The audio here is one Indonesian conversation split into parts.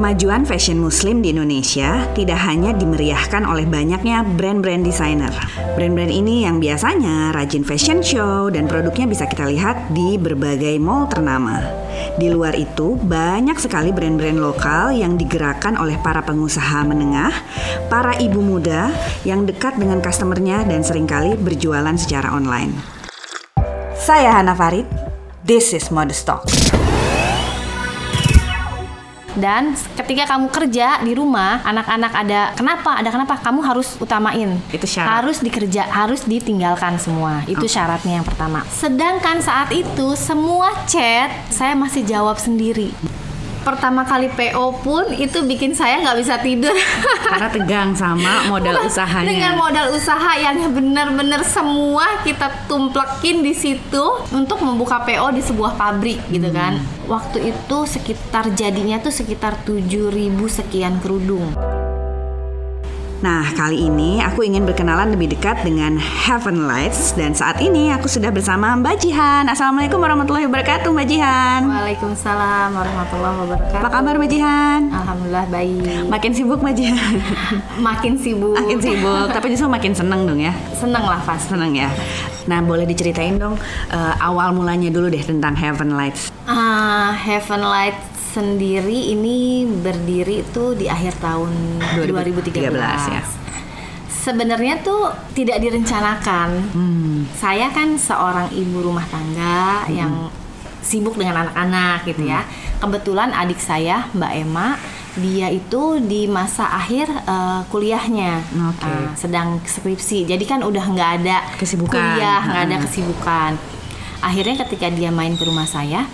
Kemajuan fashion muslim di Indonesia tidak hanya dimeriahkan oleh banyaknya brand-brand desainer. Brand-brand ini yang biasanya rajin fashion show dan produknya bisa kita lihat di berbagai mall ternama. Di luar itu, banyak sekali brand-brand lokal yang digerakkan oleh para pengusaha menengah, para ibu muda yang dekat dengan customernya dan sering kali berjualan secara online. Saya Hana Farid, this is Modestock. Dan ketika kamu kerja di rumah, anak-anak ada kenapa? Ada kenapa? Kamu harus utamain. Itu syarat. Harus dikerja, harus ditinggalkan semua. Itu syaratnya yang pertama. Sedangkan saat itu semua chat saya masih jawab sendiri. Pertama kali PO pun itu bikin saya nggak bisa tidur. Karena tegang sama modal usahanya. Dengan modal usaha yang benar-benar semua kita tumplekin di situ untuk membuka PO di sebuah pabrik gitu kan. Waktu itu sekitar jadinya tuh sekitar 7000 sekian kerudung. Nah, kali ini aku ingin berkenalan lebih dekat dengan Heaven Lights dan saat ini aku sudah bersama Mbak Jihan. Assalamualaikum warahmatullahi wabarakatuh, Mbak Jihan. Waalaikumsalam warahmatullahi wabarakatuh. Apa kabar Mbak Jihan? Alhamdulillah baik. Makin sibuk Mbak Jihan. Makin sibuk. Makin sibuk, tapi justru makin seneng dong ya. Seneng lah pasti. Seneng ya. Nah, boleh diceritain dong eh, awal mulanya dulu deh tentang Heaven Lights. Ah, Heaven Light sendiri ini berdiri tuh di akhir tahun 2013. 2013, ya. Sebenarnya tuh tidak direncanakan. Hmm. Saya kan seorang ibu rumah tangga yang sibuk dengan anak-anak gitu ya. Kebetulan adik saya Mbak Emma dia itu di masa akhir eh, kuliahnya Oke. eh, sedang skripsi. Jadi kan udah nggak ada Kesibukan. kuliah, nggak ada Ha-ha. kesibukan. Akhirnya ketika dia main ke rumah saya,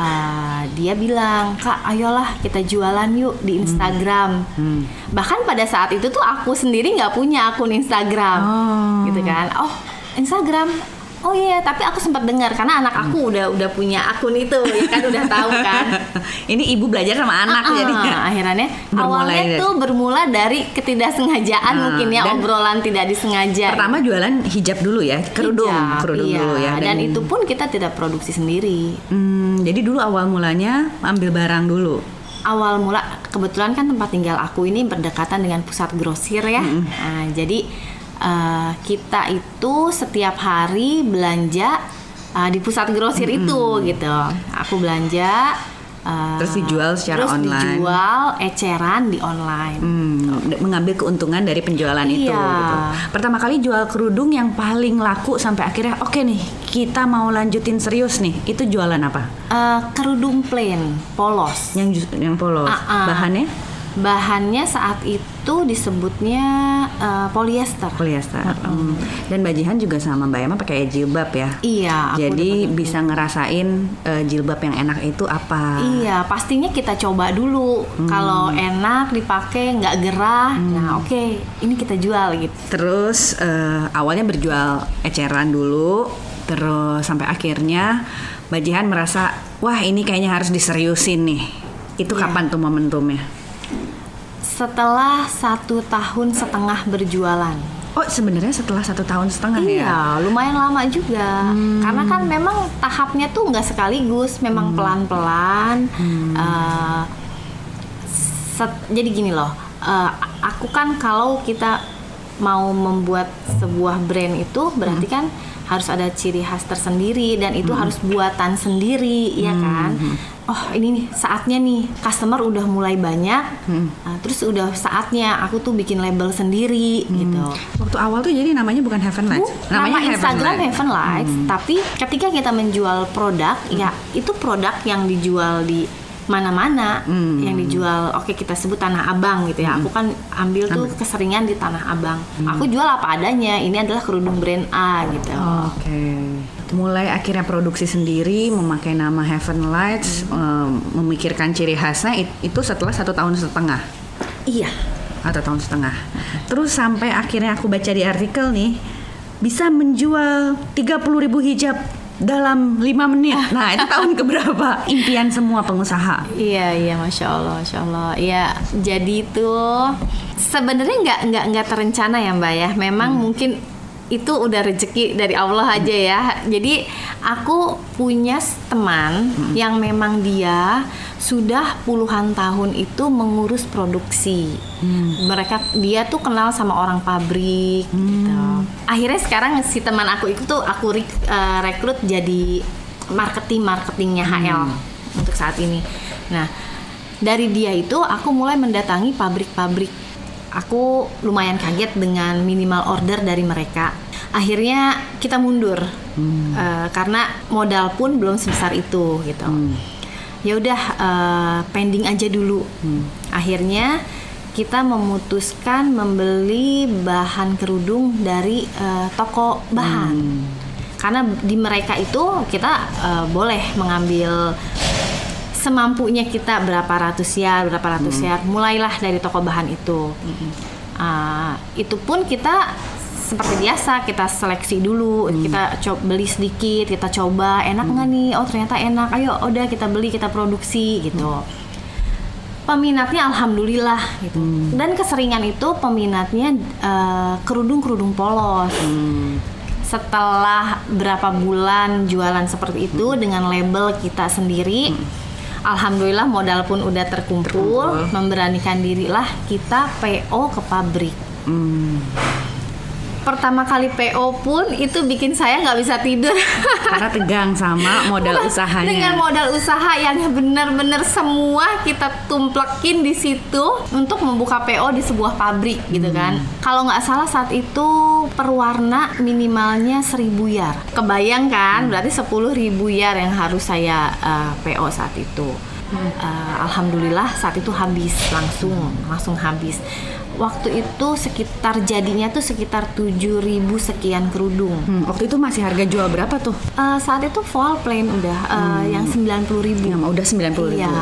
uh, dia bilang, Kak, ayolah kita jualan yuk di Instagram. Hmm. Bahkan pada saat itu tuh aku sendiri nggak punya akun Instagram, Oh. gitu kan? Oh, Instagram. Oh iya, tapi aku sempat dengar karena anak aku udah udah punya akun itu, ya kan udah tahu kan. Ini ibu belajar sama anak Ah, jadi. akhirnya Bermulai awalnya dari- tuh bermula dari ketidaksengajaan Ah, mungkin ya dan obrolan tidak disengaja. Pertama jualan hijab dulu ya, kerudung, Hijab, kerudung iya. dulu ya. Dan, itu pun kita tidak produksi sendiri. Hmm, jadi dulu awal mulanya ambil barang dulu. Awal mula kebetulan kan tempat tinggal aku ini berdekatan dengan pusat grosir ya. Nah, jadi eh, kita itu setiap hari belanja eh, di pusat grosir itu gitu. Aku belanja eh, Terus dijual secara terus online. dijual eceran di online. Hmm, mengambil keuntungan dari penjualan itu. Iya. Gitu. Pertama kali jual kerudung yang paling laku sampai akhirnya oke nih kita mau lanjutin serius nih. Itu jualan apa? Eh, kerudung plain, polos. Yang yang polos. Ah, ah. Bahannya Bahannya saat itu disebutnya eh, polyester. polyester. Hmm. Dan bajihan juga sama Mbak Emma pakai jilbab ya. Iya, Jadi bisa ngerasain eh, jilbab yang enak itu apa. Iya, pastinya kita coba dulu. Hmm. Kalau enak dipakai, nggak gerah, nah oke, ini kita jual gitu. Terus eh, awalnya berjual eceran dulu, terus sampai akhirnya Mbak Jihan merasa wah ini kayaknya harus diseriusin nih. Itu Iya. kapan tuh momentumnya? Setelah satu tahun setengah berjualan, Oh sebenarnya setelah satu tahun setengah ya? iya, lumayan lama juga. Karena kan memang tahapnya tuh nggak sekaligus, memang pelan-pelan. Eh, set- jadi gini loh, eh, aku kan kalau kita mau membuat sebuah brand itu berarti kan harus ada ciri khas tersendiri dan itu harus buatan sendiri, ya kan? Oh ini nih saatnya nih. Customer udah mulai banyak, nah, terus udah saatnya aku tuh bikin label sendiri gitu. Waktu awal tuh jadi namanya bukan Heaven Lights, Bu, nama Instagram Lights. Heaven Lights, tapi ketika kita menjual produk, ya itu produk yang dijual di mana-mana, yang dijual, oke kita sebut Tanah Abang gitu ya. Aku kan ambil tuh keseringan di Tanah Abang. Aku jual apa adanya. Ini adalah kerudung brand A gitu. Oke. Mulai akhirnya produksi sendiri, memakai nama Heaven Lights, em, memikirkan ciri khasnya it- itu setelah satu tahun setengah. Iya. atau tahun setengah. Terus sampai akhirnya aku baca di artikel nih bisa menjual 30.000 ribu hijab dalam lima menit. Nah itu tahun keberapa? Impian semua pengusaha. Iya iya masya Allah masya Allah Iya jadi itu sebenarnya nggak nggak nggak terencana ya mbak ya memang mungkin itu udah rezeki dari Allah aja ya. Jadi aku punya teman hmm. yang memang dia sudah puluhan tahun itu mengurus produksi. Hmm. Mereka dia tuh kenal sama orang pabrik hmm. gitu. Akhirnya sekarang si teman aku itu tuh aku uh, rekrut jadi marketing marketingnya HL hmm. untuk saat ini. Nah dari dia itu aku mulai mendatangi pabrik-pabrik aku lumayan kaget dengan minimal order dari mereka. Akhirnya kita mundur hmm. uh, karena modal pun belum sebesar itu gitu. Hmm. Ya udah uh, pending aja dulu. Hmm. Akhirnya kita memutuskan membeli bahan kerudung dari uh, toko bahan. Hmm. Karena di mereka itu kita uh, boleh mengambil semampunya kita berapa ratus ya berapa ratus hmm. mulailah dari toko bahan itu hmm. uh, itu pun kita seperti biasa kita seleksi dulu hmm. kita coba beli sedikit kita coba enak nggak hmm. nih oh ternyata enak ayo udah kita beli kita produksi gitu hmm. peminatnya alhamdulillah gitu hmm. dan keseringan itu peminatnya uh, kerudung kerudung polos hmm. setelah berapa bulan jualan seperti itu hmm. dengan label kita sendiri hmm Alhamdulillah modal pun udah terkumpul, terkumpul. memberanikan dirilah kita PO ke pabrik. Hmm. Pertama kali PO pun itu bikin saya nggak bisa tidur karena tegang sama modal usahanya. Dengan modal usaha yang benar-benar semua kita tumplekin di situ untuk membuka PO di sebuah pabrik gitu hmm. kan. Kalau nggak salah saat itu perwarna minimalnya seribu yar. Kebayang kan? Hmm. Berarti sepuluh ribu yar yang harus saya uh, eh, PO saat itu. Hmm. Uh, Alhamdulillah saat itu habis langsung langsung habis waktu itu sekitar jadinya tuh sekitar 7000 sekian kerudung. Hmm, waktu itu masih harga jual berapa tuh? Uh, saat itu full plain udah uh, yang 90.000. Ya, udah 90.000. Iya.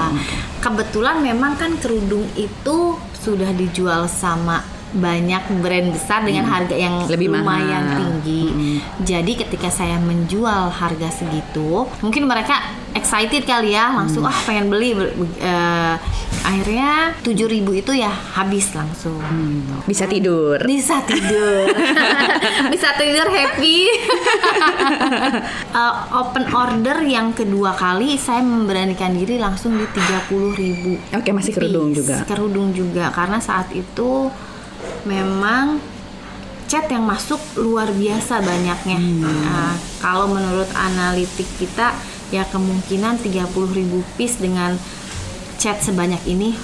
Kebetulan memang kan kerudung itu sudah dijual sama banyak brand besar dengan hmm. harga yang Lebih lumayan mahal. tinggi. Hmm. Jadi ketika saya menjual harga segitu, mungkin mereka excited kali ya, langsung hmm. ah pengen beli. Uh, akhirnya 7000 itu ya habis langsung. Hmm. Bisa tidur. Bisa tidur. Bisa tidur happy. uh, open order yang kedua kali saya memberanikan diri langsung di 30.000. Oke, masih kerudung juga. Kerudung juga karena saat itu memang chat yang masuk luar biasa banyaknya. Hmm. Nah, kalau menurut analitik kita ya kemungkinan 30.000 piece dengan chat sebanyak ini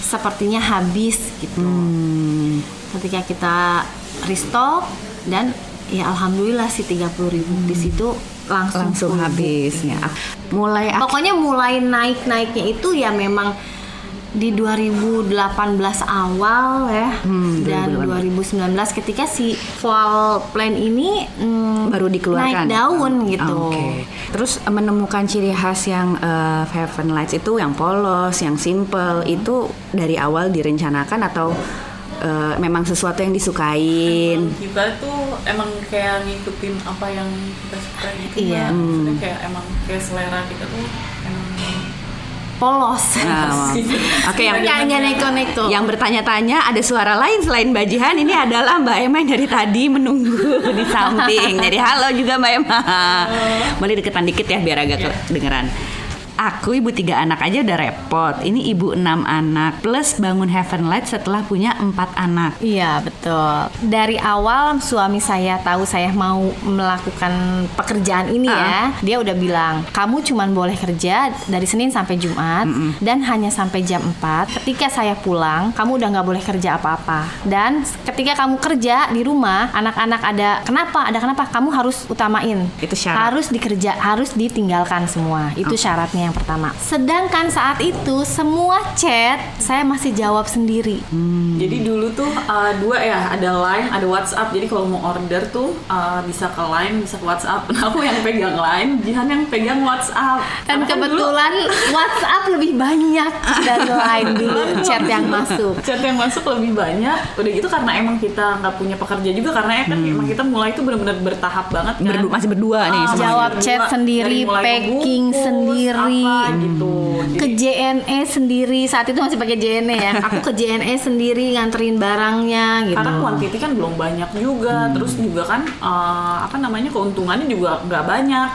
sepertinya habis gitu. Hmm. Ketika kita restock dan ya alhamdulillah si 30.000 hmm. piece itu langsung langsung habis ya. Mulai pokoknya mulai naik-naiknya itu ya memang di 2018 awal ya hmm, dan 2019 ketika si fall plan ini hmm, baru dikeluarkan naik daun oh, gitu. Okay. Terus menemukan ciri khas yang uh, Heaven Lights itu yang polos, yang simple itu dari awal direncanakan atau uh, memang sesuatu yang disukain? Kita tuh emang kayak ngikutin apa yang kita suka gitu. Iya. Hmm. kayak emang kayak selera kita tuh emang polos. Nah, Oke, okay, yang neko-neko. Yang bertanya-tanya ada suara lain selain Mbak Jihan ini adalah Mbak Emma yang dari tadi menunggu di samping. Jadi halo juga Mbak Emma. Boleh deketan dikit ya biar agak yeah. kedengeran aku ibu tiga anak aja udah repot. Ini ibu enam anak plus bangun Heaven Light setelah punya empat anak. Iya betul. Dari awal suami saya tahu saya mau melakukan pekerjaan ini uh -uh. ya, dia udah bilang kamu cuman boleh kerja dari Senin sampai Jumat mm -mm. dan hanya sampai jam 4. Ketika saya pulang, kamu udah nggak boleh kerja apa-apa. Dan ketika kamu kerja di rumah, anak-anak ada kenapa? Ada kenapa? Kamu harus utamain. Itu syarat. Harus dikerja, harus ditinggalkan semua. Itu okay. syaratnya yang pertama. Sedangkan saat itu semua chat saya masih jawab sendiri. Hmm. Jadi dulu tuh uh, dua ya, ada Line, ada WhatsApp. Jadi kalau mau order tuh uh, bisa ke Line, bisa ke WhatsApp. Nah, aku yang pegang Line, Jihan yang pegang WhatsApp. Dan Karena kan kebetulan dulu, WhatsApp lebih banyak dari Line dulu chat yang masuk. Chat yang masuk lebih banyak. Udah gitu karena emang kita nggak punya pekerja juga karena kan hmm. emang kita mulai itu benar-benar bertahap banget kan. Berdu masih berdua nih. Oh, jawab chat sendiri, packing sendiri sendiri. apa gitu. ke Jadi, JNE sendiri saat itu masih pakai JNE ya aku ke JNE sendiri nganterin barangnya gitu karena kuantiti kan belum banyak juga, terus juga kan eh, apa namanya keuntungannya juga nggak banyak.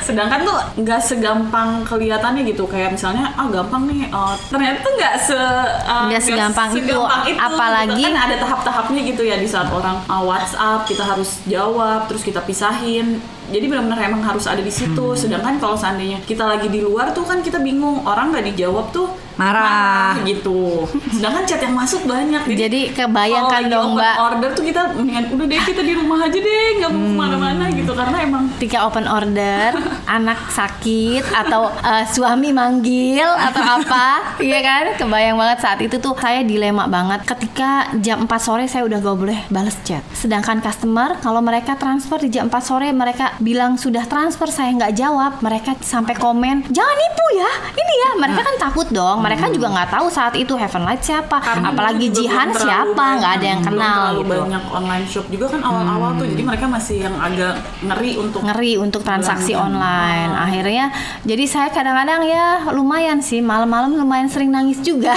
Sedangkan tuh nggak segampang kelihatannya gitu, kayak misalnya ah gampang nih, eh, ternyata tuh nggak se eh, Nggak segampang itu, apalagi- gitu. kan ada tahap-tahapnya gitu ya di saat orang eh, WhatsApp kita harus jawab, terus kita pisahin. Jadi benar-benar emang harus ada di situ. Sedangkan kalau seandainya kita lagi di luar tuh kan kita bingung orang nggak dijawab tuh Marah. gitu. Sedangkan chat yang masuk banyak. Jadi kalau kebayangkan dong mbak. order tuh kita mendingan udah deh kita di rumah aja deh nggak mau ke mana-mana gitu. Karena emang ketika open order anak sakit atau eh, suami manggil atau apa iya kan? Kebayang banget saat itu tuh saya dilema banget. Ketika jam 4 sore saya udah gak boleh bales chat. Sedangkan customer kalau mereka transfer di jam 4 sore mereka bilang sudah transfer saya nggak jawab. Mereka sampai komen jangan nipu ya ini ya. Mereka kan takut dong mereka juga nggak tahu saat itu Heaven Light siapa karena apalagi Jihan siapa nggak ada yang kenal terlalu gitu banyak online shop juga kan awal-awal tuh jadi mereka masih yang agak ngeri untuk ngeri untuk transaksi Belanja. online. Ah. Akhirnya jadi saya kadang-kadang ya lumayan sih malam-malam lumayan sering nangis juga.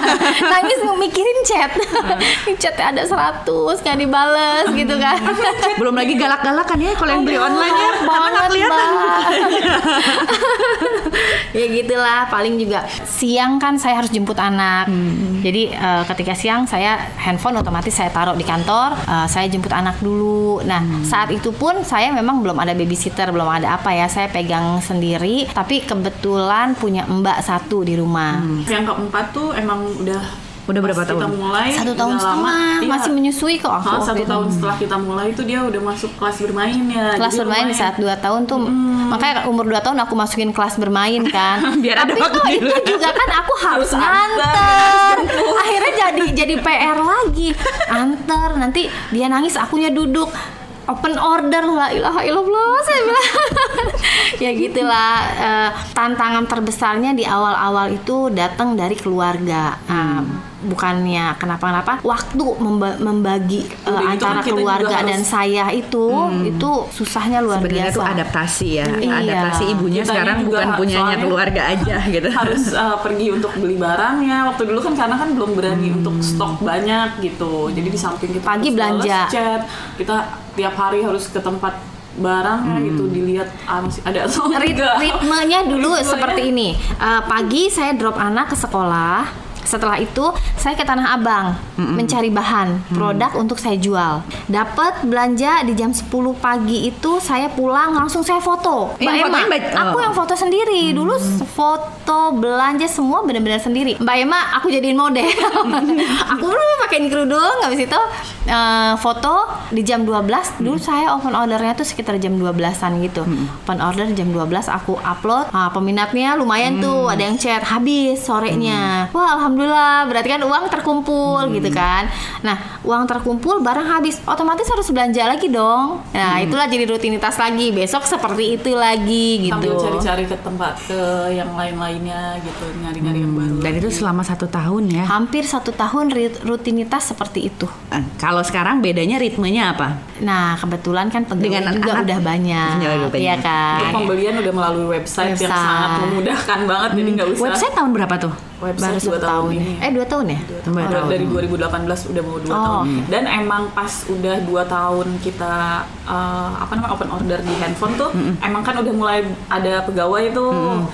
nangis mikirin chat. chat ada 100 nggak dibales gitu kan. Belum lagi galak-galakan ya kalau yang beli online ya. Banget kelihatan. Ya gitulah paling juga siang kan saya harus jemput anak. Jadi eh, ketika siang saya handphone otomatis saya taruh di kantor eh, saya jemput anak dulu. Nah saat itu pun saya memang belum ada babysitter belum ada apa ya saya pegang sendiri. Tapi kebetulan punya mbak satu di rumah. Yang keempat tuh emang udah Udah berapa pas kita tahun? mulai satu tahun lama, setengah iya. masih menyusui kok aku satu itu. tahun setelah kita mulai itu dia udah masuk kelas bermain ya. Kelas Jadi bermain di saat 2 tahun tuh makanya umur 2 tahun aku masukin kelas bermain kan. Biar ada tapi waktu kok itu juga kan aku harus Harus antar, nganter. Akhirnya jadi jadi PR lagi. Anter nanti dia nangis akunya duduk. Open order la ilaha illallah saya bilang. Ya gitulah eh, tantangan terbesarnya di awal-awal itu datang dari keluarga bukannya kenapa-kenapa waktu memba- membagi Udah gitu kan antara kita juga keluarga harus- dan saya itu itu susahnya luar Sebenarnya biasa itu adaptasi ya. Iya. Adaptasi ibunya Kitanya sekarang bukan punyanya keluarga aja gitu. harus uh, pergi untuk beli barangnya waktu dulu kan karena kan belum berani untuk stok banyak gitu jadi di samping kita Pagi belanja. chat kita tiap hari harus ke tempat barangnya gitu dilihat ah, masih ada atau Rit- enggak ritmenya dulu Ritmenya. seperti ini. Eh, pagi saya drop anak ke sekolah. Setelah itu saya ke Tanah Abang mencari bahan produk untuk saya jual. Dapat belanja di jam 10 pagi itu saya pulang langsung saya foto. Mbak yang Emma, Mbak- aku oh. yang foto sendiri. Dulu s- foto belanja semua benar-benar sendiri. Mbak Emma aku jadiin model. aku dulu pakein kerudung habis itu eh, foto di jam 12 dulu saya open ordernya tuh sekitar jam 12-an gitu. Open order jam 12 aku upload. Ah, peminatnya lumayan tuh, ada yang chat habis sorenya. Wah, alhamdulillah, berarti kan uang terkumpul gitu kan. Nah, uang terkumpul, barang habis, otomatis harus belanja lagi dong. Nah, itulah jadi rutinitas lagi. Besok seperti itu lagi gitu. sambil cari-cari ke tempat ke yang lain-lainnya gitu nyari-nyari yang baru Dan itu selama satu tahun ya. Hampir satu tahun rutinitas seperti itu. Eh, Kalau sekarang bedanya ritmenya apa? Nah, kebetulan kan pegawai Dengan juga anak- udah banyak, Iya, iya kan. Pembelian udah melalui website, yang Website. sangat memudahkan banget jadi nggak usah Website tahun berapa tuh? Website Baru dua tahun tahun ini Eh, dua tahun ya? Dua tahun. dari 2018 udah mau dua Oh. tahun dan emang pas udah dua tahun kita uh, apa namanya open order di handphone tuh emang kan udah mulai ada pegawai tuh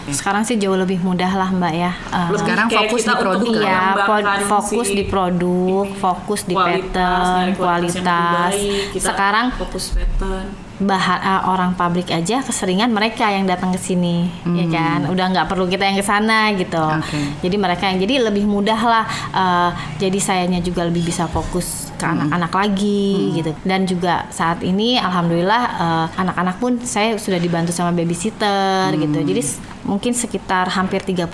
Sekarang sih jauh lebih mudah lah, Mbak ya. Lebih Sekarang fokus di produk mengembangkan fokus si di produk, fokus di kualitas, pattern, kualitas yang kualitas. lebih baik. Kita Sekarang fokus pattern bahan eh, orang pabrik aja keseringan mereka yang datang ke sini, ya kan? Udah nggak perlu kita yang ke sana gitu. Oke. Jadi mereka yang jadi lebih mudah lah. eh, jadi sayanya juga lebih bisa fokus ke anak-anak lagi gitu. Dan juga saat ini, alhamdulillah eh, anak-anak pun saya sudah dibantu sama babysitter gitu. Jadi mungkin sekitar hampir 30.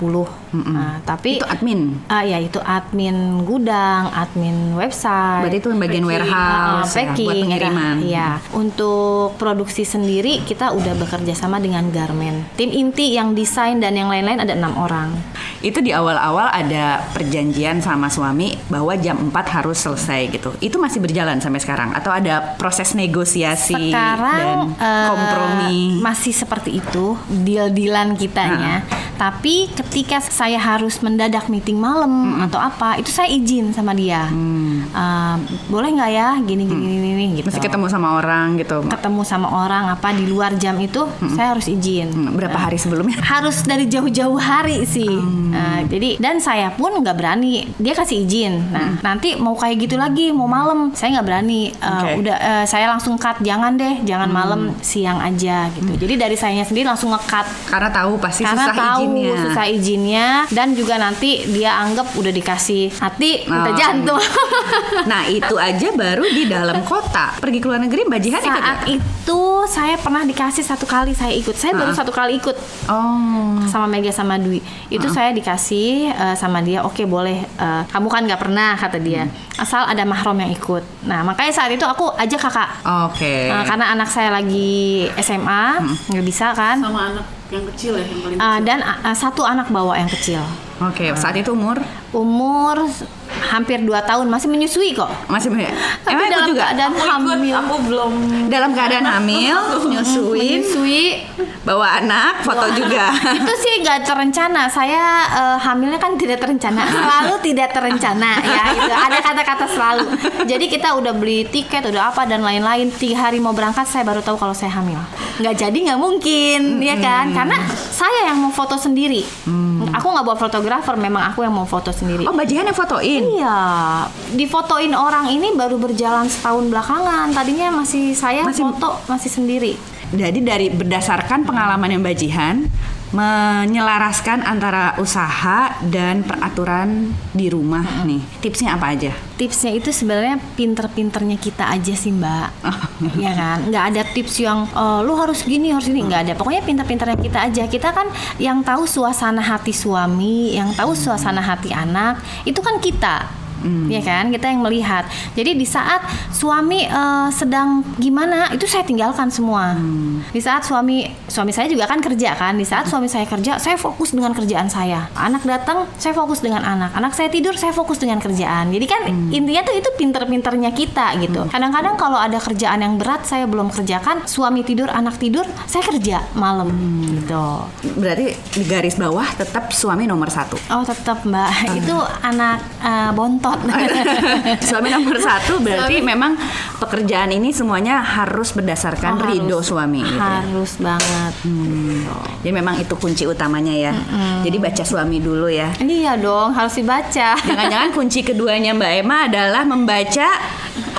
Nah, tapi Itu admin. Ah ya itu admin gudang, admin website. Berarti itu yang bagian Packing. warehouse ya, packing, buat pengiriman. Iya. Untuk produksi sendiri kita udah bekerja sama dengan Garmen. Tim inti yang desain dan yang lain-lain ada enam orang. Itu di awal-awal ada perjanjian sama suami bahwa jam 4 harus selesai gitu. Itu masih berjalan sampai sekarang atau ada proses negosiasi Sekarang dan eh, kompromi? masih seperti itu deal-dealan kitanya. Tapi ketika saya harus mendadak meeting malam atau apa, itu saya izin sama dia. Uh, boleh nggak ya gini gini gini, gini gitu. Mesti ketemu sama orang gitu. ketemu sama orang apa di luar jam itu saya harus izin. Hmm, Berapa hari sebelumnya? harus dari jauh-jauh hari sih. Nah, jadi dan saya pun nggak berani. Dia kasih izin. Nah, nanti mau kayak gitu lagi, mau malam, saya nggak berani. Eh, Oke. Udah eh, saya langsung cut. Jangan deh, jangan malam, siang aja gitu. Jadi dari sayanya sendiri langsung nge-cut. Karena tahu pasti Karena susah tahu izinnya. susah izinnya dan juga nanti dia anggap udah dikasih hati minta Oh. jantung. Nah itu aja baru di dalam kota. Pergi ke luar negeri Mbak Jihan ikut Saat nggak? itu saya pernah dikasih satu kali saya ikut. Saya baru Ah. satu kali ikut. Oh. sama Mega sama Dwi itu saya dikasih eh, sama dia oke boleh eh, kamu kan nggak pernah kata dia asal ada mahram yang ikut nah makanya saat itu aku ajak kakak Oke. Eh, karena anak saya lagi SMA nggak bisa kan sama anak yang kecil ya yang paling Eh, dan eh, satu anak bawa yang kecil. Oke, saat itu umur? Umur hampir 2 tahun masih menyusui kok. Masih tapi Emang ikut dalam juga? keadaan aku ikut hamil. aku belum. Dalam keadaan hamil, nyusuin, menyusui bawa anak, foto juga. itu sih nggak terencana. Saya eh, hamilnya kan tidak terencana. Selalu tidak terencana. Ya itu ada kata-kata selalu. Jadi kita udah beli tiket udah apa dan lain-lain. Tiga hari mau berangkat saya baru tahu kalau saya hamil. Nggak jadi nggak mungkin. Ya kan? Karena saya yang mau foto sendiri. Aku nggak bawa fotografer memang aku yang mau foto sendiri. Oh Mbak Jihan yang fotoin? Iya, difotoin orang ini baru berjalan setahun belakangan. Tadinya masih saya Masih- foto masih sendiri. Jadi dari berdasarkan pengalaman yang Mbak Jihan menyelaraskan antara usaha dan peraturan di rumah nih. Tipsnya apa aja? tipsnya itu sebenarnya pinter-pinternya kita aja sih mbak. Ya kan? Nggak ada tips yang "Eh, lu harus gini harus gini. Nggak ada. Pokoknya pinter-pinternya kita aja. Kita kan yang tahu suasana hati suami yang tahu suasana hati anak itu kan kita ya kan? Kita yang melihat. Jadi di saat suami eh, sedang gimana itu saya tinggalkan semua. Di saat suami suami saya juga kan kerja kan? Di saat suami saya kerja saya fokus dengan kerjaan saya. Anak datang saya fokus dengan anak. Anak saya tidur saya fokus dengan kerjaan. Jadi kan intinya tuh itu pinter-pinternya kita gitu. Kadang-kadang kalau ada kerjaan yang berat saya belum kerjakan suami tidur anak tidur saya kerja malam gitu. Berarti di garis bawah tetap suami nomor satu. oh tetap mbak. Itu anak eh, bontot suami nomor satu berarti memang pekerjaan ini semuanya harus berdasarkan Oh, ridho harus. suami gitu. ya. harus banget Jadi memang itu kunci utamanya ya. Jadi baca suami dulu ya. iya dong harus dibaca Jangan-jangan kunci keduanya Mbak Emma adalah membaca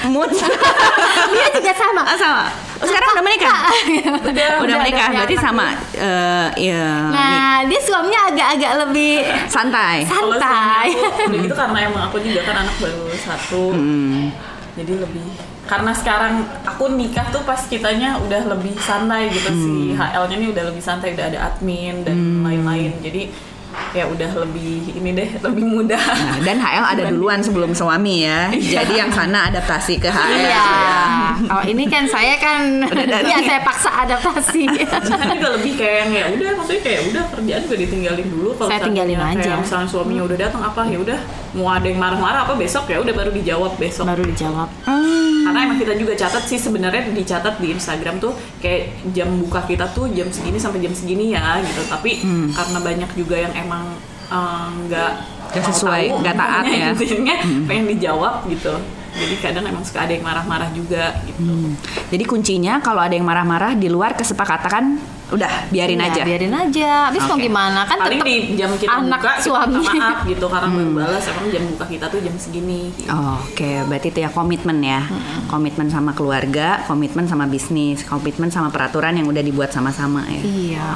mood. dia juga sama Ah, sama. Oh, sekarang udah menikah? udah, udah menikah. punya Berarti sama eh ya, Nah, dia suaminya agak-agak lebih santai. Santai. aku gitu karena emang aku juga kan anak baru satu Hmm. jadi lebih karena sekarang aku nikah tuh pas kitanya udah lebih santai gitu si HL-nya nih udah lebih santai udah ada admin dan lain-lain jadi ya udah lebih ini deh lebih mudah Nah, dan HL ada duluan sebelum suami ya. Jadi yang sana adaptasi ke HL. Iya. Oh, ini kan saya kan dari- ya saya paksa adaptasi. kan juga lebih kayak yang ya udah maksudnya kayak udah kerjaan juga ditinggalin dulu kalau Saya tinggalin seandainya aja. kayak misalnya suaminya udah datang apa ya udah mau ada yang marah-marah apa besok ya udah baru dijawab besok Baru dijawab. Karena emang kita juga catat sih sebenarnya dicatat di Instagram tuh kayak jam buka kita tuh jam segini sampai jam segini ya gitu. Tapi karena banyak juga yang emang eh, nggak mau sesuai, nggak taat ya. intinya pengen dijawab gitu. Jadi kadang emang suka ada yang marah-marah juga gitu. Hmm. Jadi kuncinya kalau ada yang marah-marah di luar kesepakatan udah biarin Ya, aja. Biarin aja. Habis mau Oke. gimana kan paling tetap di jam kita anak buka kita suami. minta maaf gitu karena baru balas emang jam buka kita tuh jam segini gitu. Oh, Oke, berarti itu ya komitmen ya, komitmen sama keluarga, komitmen sama bisnis, komitmen sama peraturan yang udah dibuat sama-sama ya. Iya.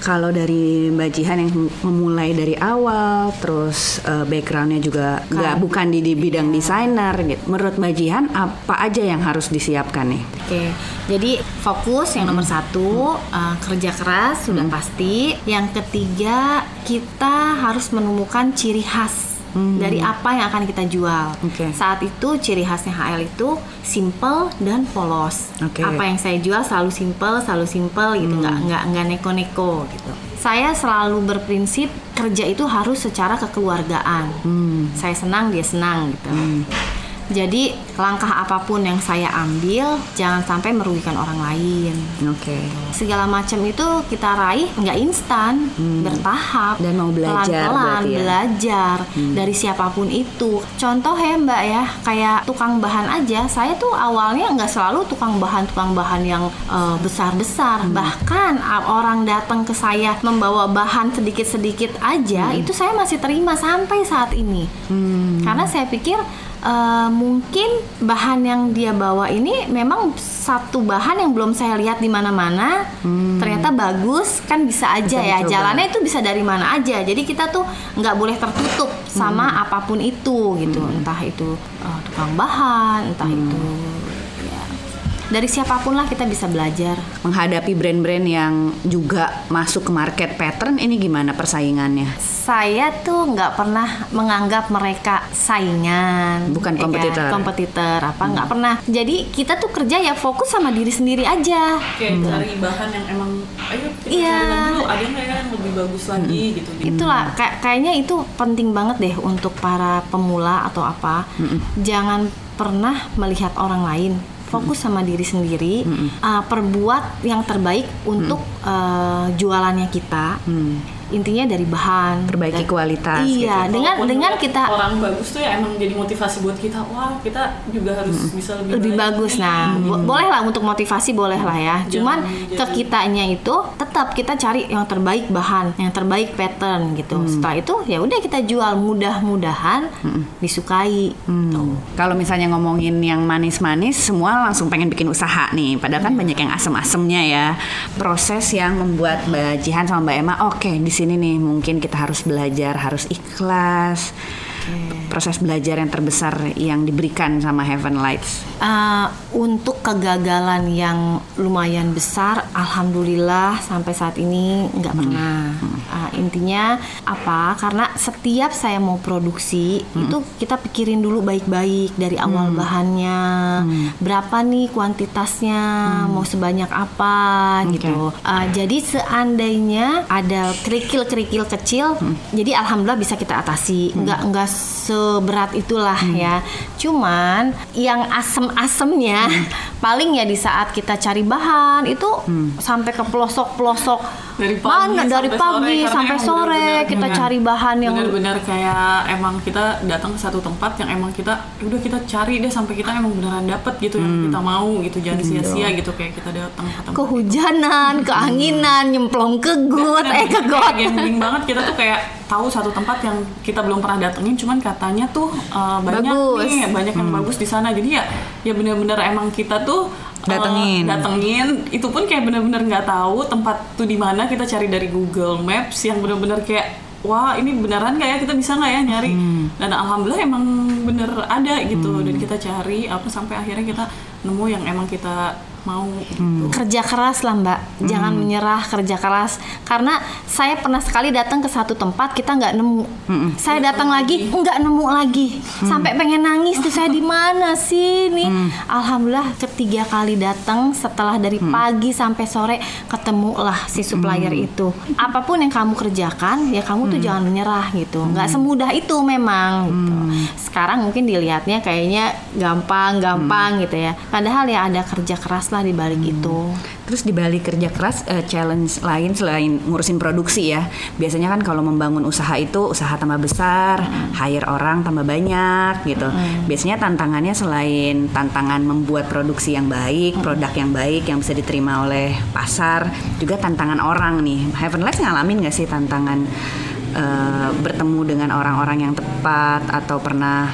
Kalau dari Mbak Jihan yang memulai dari awal, terus eh, backgroundnya juga nggak bukan di, di bidang desainer, gitu. Menurut Mbak Jihan apa aja yang harus disiapkan nih? Oke, jadi fokus yang nomor satu uh, kerja keras sudah pasti. Yang ketiga kita harus menemukan ciri khas dari apa yang akan kita jual. Oke. Saat itu ciri khasnya HL itu simple dan polos. Oke. Apa yang saya jual selalu simple, selalu simple gitu, nggak nggak nggak neko-neko gitu. Saya selalu berprinsip kerja itu harus secara kekeluargaan. Saya senang dia senang gitu. Jadi langkah apa pun yang saya ambil jangan sampai merugikan orang lain. Oke. Segala macam itu kita raih nggak instan, bertahap Dan mau belajar pelan-pelan berarti ya? belajar dari siapa pun itu. Contoh ya Mbak ya, kayak tukang bahan aja. Saya tuh awalnya nggak selalu tukang bahan tukang bahan yang eh, besar-besar. Bahkan a- orang datang ke saya membawa bahan sedikit-sedikit aja, itu saya masih terima sampai saat ini. Karena saya pikir eh, mungkin bahan yang dia bawa ini memang satu bahan yang belum saya lihat di mana-mana. Ternyata bagus, kan bisa aja Bisa ya. Jalannya itu bisa dari mana aja. Jadi kita tuh nggak boleh tertutup sama apa pun itu gitu. Entah itu eh, tukang bahan, entah itu ya dari siapa pun lah kita bisa belajar. Menghadapi brand-brand yang juga masuk ke market pattern ini gimana persaingannya? Saya tuh nggak pernah menganggap mereka saingan, Bukan ya kan? kompetitor. kompetitor apa nggak pernah. Jadi kita tuh kerja ya fokus sama diri sendiri aja. kayak cari bahan yang emang ayo kita Iya. dulu ada nggak ya yang lebih bagus lagi gitu Itulah kayak kayaknya itu penting banget deh untuk para pemula atau apa. Jangan pernah melihat orang lain. Fokus sama diri sendiri. Uh, perbuat yang terbaik untuk uh, jualannya kita. Intinya dari bahan. Perbaiki Dan- kualitas Iya, gitu. dengan Walaupun dengan juga kita orang bagus tuh ya emang jadi motivasi buat kita wah kita juga harus bisa lebih, lebih baik bagus. Nah, bo- boleh lah untuk motivasi boleh lah ya. Cuman Jangan ke jadi- kitanya itu tetap kita cari yang terbaik bahan, yang terbaik pattern gitu. Setelah itu ya udah kita jual mudah-mudahan disukai. Hmm. Kalau misalnya ngomongin yang manis-manis, semua langsung pengen bikin usaha nih. Padahal kan banyak yang asem-asemnya ya. Proses yang membuat Mbak Jihan sama Mbak Emma, oke di sini nih mungkin kita harus belajar, harus ikhlas. Proses belajar yang terbesar yang diberikan sama Heaven Lights. Uh, untuk kegagalan yang lumayan besar, alhamdulillah sampai saat ini nggak pernah. Uh, intinya apa? Karena setiap saya mau produksi itu kita pikirin dulu baik-baik dari awal bahannya, berapa nih kuantitasnya, mau sebanyak apa gitu. Uh, jadi seandainya ada kerikil-kerikil kecil, jadi alhamdulillah bisa kita atasi. Nggak nggak seberat itulah ya. Cuman yang asem-asemnya paling ya di saat kita cari bahan itu sampai ke pelosok-pelosok. Dari pagi mana dari sampai pagi sore, sampai sore bener-bener kita kayak- cari bahan yang benar-benar kayak emang kita datang ke satu tempat yang emang kita "Ya udah kita cari deh sampai kita emang beneran dapet gitu yang kita mau gitu jangan sia-sia gitu kayak kita datang ke tempat kehujanan, keanginan, nyemplung ke got, eh ke got. gambling banget kita tuh kayak tahu satu tempat yang kita belum pernah datengin cuman katanya tuh uh, banyak Bagus. nih banyak yang bagus di sana. Jadi ya ya benar-benar emang kita tuh uh, Datengin. datengin. Itu pun kayak benar-benar nggak tahu tempat tuh di mana. Kita cari dari Google Maps yang benar-benar kayak wah ini beneran nggak ya? Kita bisa nggak ya nyari? Dan alhamdulillah emang bener ada gitu. Dan kita cari apa sampai akhirnya kita nemu yang emang kita mau gitu. kerja keras lah mbak. Jangan menyerah kerja keras. Karena saya pernah sekali datang ke satu tempat kita nggak nemu. Saya datang lagi nggak nemu lagi. Sampai pengen nangis tuh saya di mana sih nih alhamdulillah ketiga kali datang setelah dari pagi sampai sore ketemulah si supplier itu. Apa pun yang kamu kerjakan ya kamu tuh jangan menyerah gitu. Nggak semudah itu memang gitu. Sekarang mungkin dilihatnya kayaknya gampang gampang gitu ya. Padahal ya ada kerja keras lah di balik itu Terus di balik kerja keras, eh, challenge lain selain ngurusin produksi ya. Biasanya kan kalau membangun usaha itu usaha tambah besar, hire orang tambah banyak gitu. Biasanya tantangannya selain tantangan membuat produksi yang baik, produk yang baik yang bisa diterima oleh pasar, juga tantangan orang nih. Heaven ngalamin nggak sih tantangan eh, bertemu dengan orang-orang yang tepat atau pernah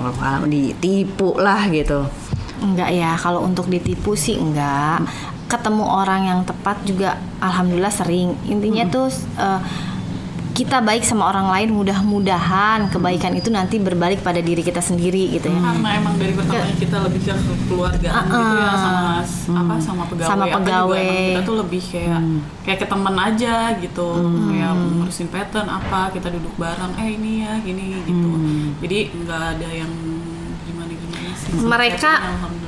oh, ditipu lah gitu? Enggak ya kalau untuk ditipu sih enggak. Ketemu orang yang tepat juga alhamdulillah sering. Intinya tuh eh, kita baik sama orang lain mudah-mudahan kebaikan itu nanti berbalik pada diri kita sendiri gitu ya. Karena emang dari pertama kita lebih ke keluargaan gitu ya sama apa sama pegawai Sama juga. Pegawai. emang kita tuh lebih kayak kayak ke teman aja gitu. Kayak ngurusin pattern apa kita duduk bareng eh ini ya gini gitu. Jadi nggak ada yang mereka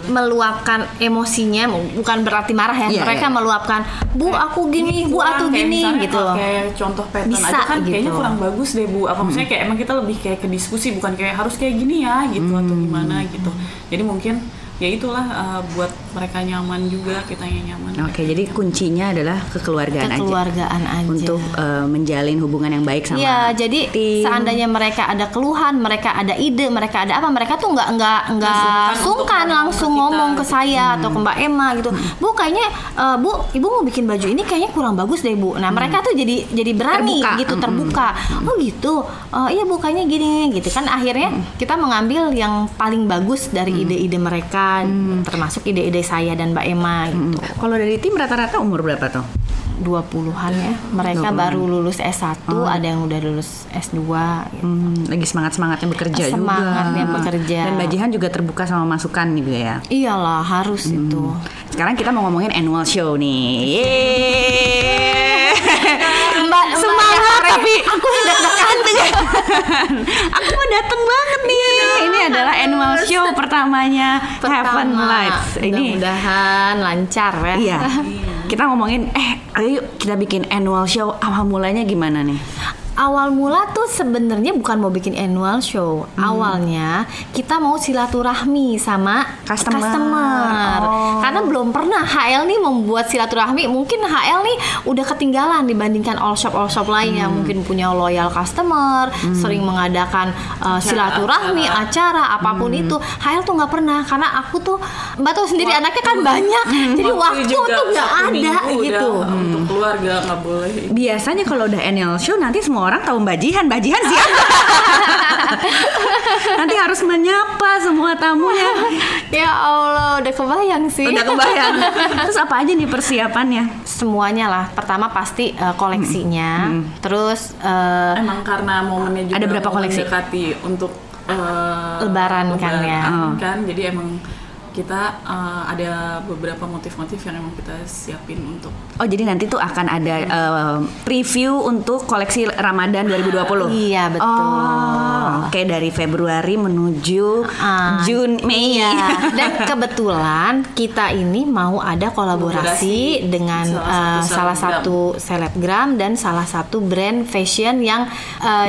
meluapkan emosinya bukan berarti marah ya Iya, mereka iya. meluapkan bu aku gini bu kurang, aku kayak gini misalnya gitu kalau kayak contoh pattern Bisa aja kan kayaknya gitu. kurang bagus deh bu. Apa maksudnya kayak emang kita lebih kayak ke diskusi bukan kayak harus kayak gini ya gitu atau gimana gitu. Jadi mungkin ya itulah uh, buat mereka nyaman juga kita yang nyaman Oke, jadi kuncinya adalah kekeluargaan, aja kekeluargaan aja untuk eh, menjalin hubungan yang baik sama Iya, jadi tim. seandainya mereka ada keluhan, mereka ada ide, mereka ada apa, mereka tuh nggak nggak nggak sungkan langsung ke kita, ngomong ke gitu. saya atau ke Mbak Emma gitu. Bu, kayaknya eh, Bu, Ibu mau bikin baju ini kayaknya kurang bagus deh Bu. Nah, mereka tuh jadi jadi berani Terbuka. gitu, Mm-mm. terbuka. Oh gitu. Eh, iya Bu, kayaknya gini gitu kan. Akhirnya kita mengambil yang paling bagus dari ide-ide mereka, termasuk ide-ide saya dan Mbak Emma gitu. Kalau dari tim rata-rata umur berapa tuh? 20-an ya. Mereka 20-an. baru lulus S1, ada yang udah lulus S2 gitu. Hmm, lagi semangat-semangatnya bekerja juga. Semangatnya bekerja. Dan Mbak Jihan juga terbuka sama masukan gitu ya. Iyalah harus itu. Sekarang kita mau ngomongin annual show nih. Yeay. Mbak Semangat tapi aku deg-degan dengan Aku mau dateng banget nih. Ini adalah annual show pertamanya Heaven Lights. Ini mudah-mudahan lancar ya. Iya. Kita ngomongin eh ayo kita bikin annual show awal mulanya gimana nih? Awal mula tuh sebenarnya bukan mau bikin annual show. Hmm. Awalnya kita mau silaturahmi sama Customer. customer. Oh. Karena belum pernah HL nih membuat silaturahmi. Mungkin HL nih udah ketinggalan dibandingkan all shop all shop lain yang Hmm. mungkin punya loyal customer, sering mengadakan uh, silaturahmi, acara apa pun Hmm. itu. HL tuh nggak pernah karena aku tuh Mbak tahu sendiri anaknya kan banyak. Hmm. Jadi waktu juga tuh nggak ada gitu. udah, untuk keluarga nggak boleh Biasanya kalau udah annual show nanti semua orang tahu Mbak Jihan. Mbak Jihan siapa? nanti harus menyapa semua tamunya. Ya Allah, udah kebayang sih. Udah kebayang. Terus apa aja nih persiapannya? Semuanya lah. Pertama pasti uh, koleksinya, terus uh, emang karena momennya juga Ada berapa koleksi? mendekati untuk eh, Lebaran kan ya. Oh. kan jadi emang kita eh, ada beberapa motif-motif yang emang kita siapin untuk Oh jadi nanti tuh akan ada eh, preview untuk koleksi Ramadan 2020. Iya, betul. Oh, Oke dari Februari menuju Ah, Jun Mei. Iya, dan kebetulan kita ini mau ada kolaborasi, Kolaborasi dengan salah eh, satu salah selebgram. satu selebgram dan salah satu brand fashion yang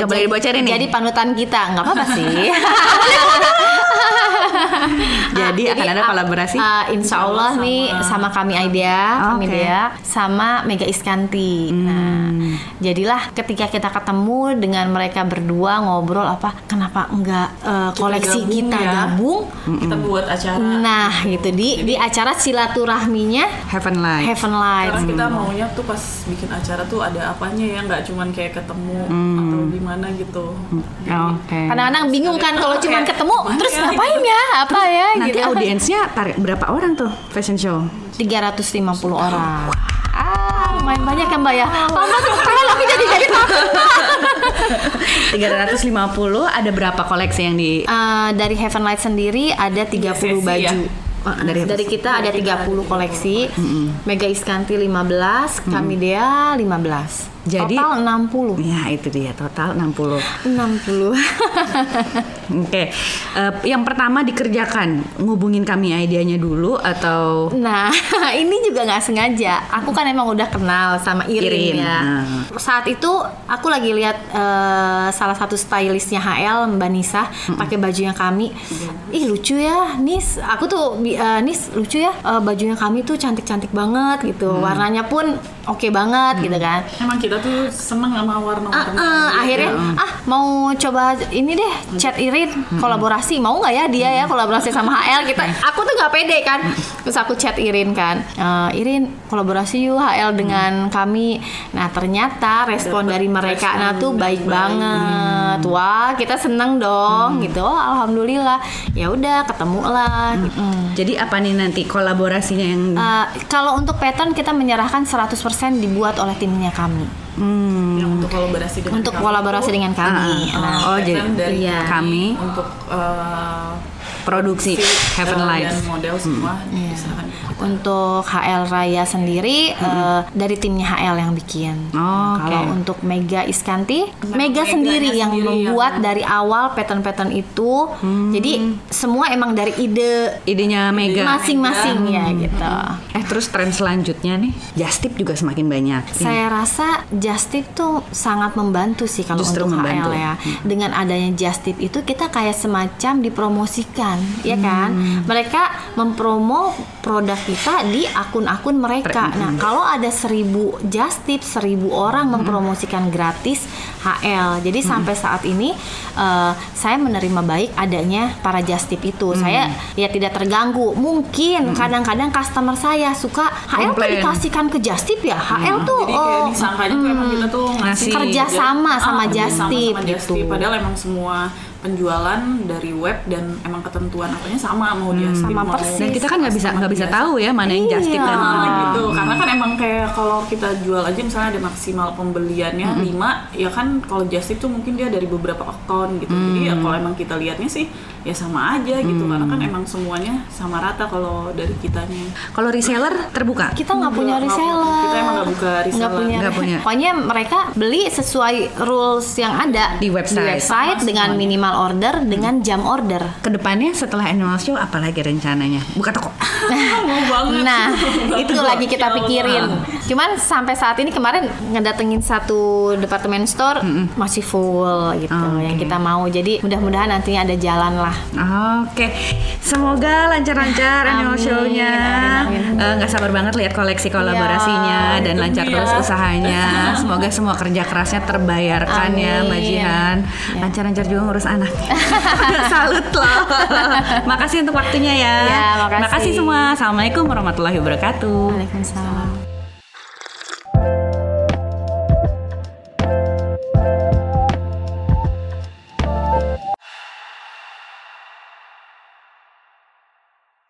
boleh jadi- dibocorin? Jadi panutan kita, nggak apa-apa sih. Jadi akan ada ah, kolaborasi. ah, insya Allah Sama- nih sama kami Idea, kami. Hmm. Sama Mega Iskanti. Nah, jadilah ketika kita ketemu dengan mereka berdua ngobrol apa, kenapa enggak eh, Kita koleksi gabung kita ya. gabung? kita buat acara Nah, gitu di di acara silaturahminya Heaven Light. Heaven Light. karena kita maunya tuh pas bikin acara tuh ada apanya ya nggak cuman kayak ketemu atau gimana gitu Oke. Kadang-kadang bingung kan kalau Kayak, cuma ketemu, gimana terus ya? ngapain ya? Apa ya? Nanti gitu. audiensnya tarik berapa orang tuh fashion show? 350 orang. Ah, lumayan banyak ya Mbak ya. Mama tuh kepala lagi jadi jadi takut. 350 ada berapa koleksi yang di Eh, dari Heaven Light sendiri ada 30 sesi baju. ya? Oh, dari dari, kita ada 30 koleksi. Mega Iskanti 15, Kamidea 15. Jadi- total 60. Ya itu dia total 60 60. Oke Eh, Yang pertama dikerjakan Ngubungin kami idenya dulu Atau Nah, ini juga nggak sengaja. Aku kan emang udah kenal sama Irin, Irin, ya. nah. Saat itu aku lagi lihat eh, salah satu stylistnya HL Mbak Nisa pakai bajunya kami. Ih lucu ya, Nis. Aku tuh eh, Nis lucu ya. eh, bajunya kami tuh cantik-cantik banget gitu. Warnanya pun oke banget gitu kan. emang kita tuh seneng sama Ah, warna-warna ah, akhirnya ah mau coba ini deh chat Irin kolaborasi. Mau nggak ya dia ya kolaborasi sama HL kita? Aku tuh nggak pede kan. Terus aku chat Irin kan "Eh, Irin kolaborasi yuk HL dengan kami. Nah ternyata respon Dapet dari mereka respon nah tuh baik baik. banget. Wah kita seneng dong gitu. Oh, alhamdulillah. Ya udah ketemu lah. Gitu. Jadi apa nih nanti kolaborasinya yang Eh, kalau untuk pattern kita menyerahkan 100% dibuat oleh timnya kami hmm, yang untuk kolaborasi dengan untuk kamu. kolaborasi dengan kami. Ah, Nah, oh, jadi iya. kami untuk eh, produksi Heaven uh, Lights. dan model semua Iya. diserahkan ke kita. Untuk HL Raya sendiri eh, dari timnya HL yang bikin. Oh. Kalau untuk Mega Iskanti, Mega Meganya sendiri yang sendiri membuat yang- dari awal pattern-pattern itu. Jadi semua emang dari ide Idenya Mega. masing-masing ya gitu. Eh terus tren selanjutnya nih, just tip juga semakin banyak. Saya rasa Just Tip tuh sangat membantu sih kalau Justru untuk membantu. HL ya. Dengan adanya Just Tip itu kita kayak semacam dipromosikan, ya kan? Mereka mempromo produk kita di akun-akun mereka. Nah, kalau ada seribu Just Tip, seribu orang mempromosikan gratis HL. Jadi sampai saat ini eh, saya menerima baik adanya para Just Tip itu. Saya ya tidak terganggu. Mungkin kadang-kadang customer saya suka HL tuh dikasihkan ke Just Tip ya. HL tuh Jadi kayak oh, disangkanya tuh emang kita tuh ngasih. Kerja sama sama kerja Just sama Tip sama Just gitu. Padahal emang semua penjualan dari web dan emang ketentuan apanya sama mau Tip Sama mau persis. Dan kita kan nggak bisa nggak bisa tahu ya mana yang just tip dan Iya. mana gitu karena kan emang kayak kalau kita jual aja misalnya ada maksimal pembeliannya 5 ya kan kalau just tip tuh mungkin dia dari beberapa akun gitu jadi ya kalau emang kita lihatnya sih ya sama aja gitu karena kan emang semuanya sama rata kalau dari kitanya Kalau reseller terbuka. kita nggak punya reseller. kita emang nggak buka reseller. Nggak punya. Pokoknya mereka beli sesuai rules yang ada Di website. website dengan minimal order dengan jam order. Ke depannya setelah annual show apalagi rencananya? Buka toko. Nah, itu lagi kita Ya pikirin. Cuman sampai saat ini kemarin ngedatengin satu departemen store masih full gitu Oh, yang kita mau. Jadi mudah-mudahan nantinya ada jalan lah. Oke, semoga lancar-lancar annual show-nya. Eh, Nggak sabar banget lihat koleksi kolaborasinya Ya, dan lancar dia. terus usahanya. Semoga semua kerja kerasnya terbayarkan ya, Mbak Amin. Jihan. Ya. Lancar-lancar juga ngurus anak. Salut loh. makasih untuk waktunya ya. Ya, makasih. semua. Assalamualaikum warahmatullahi wabarakatuh. Waalaikumsalam.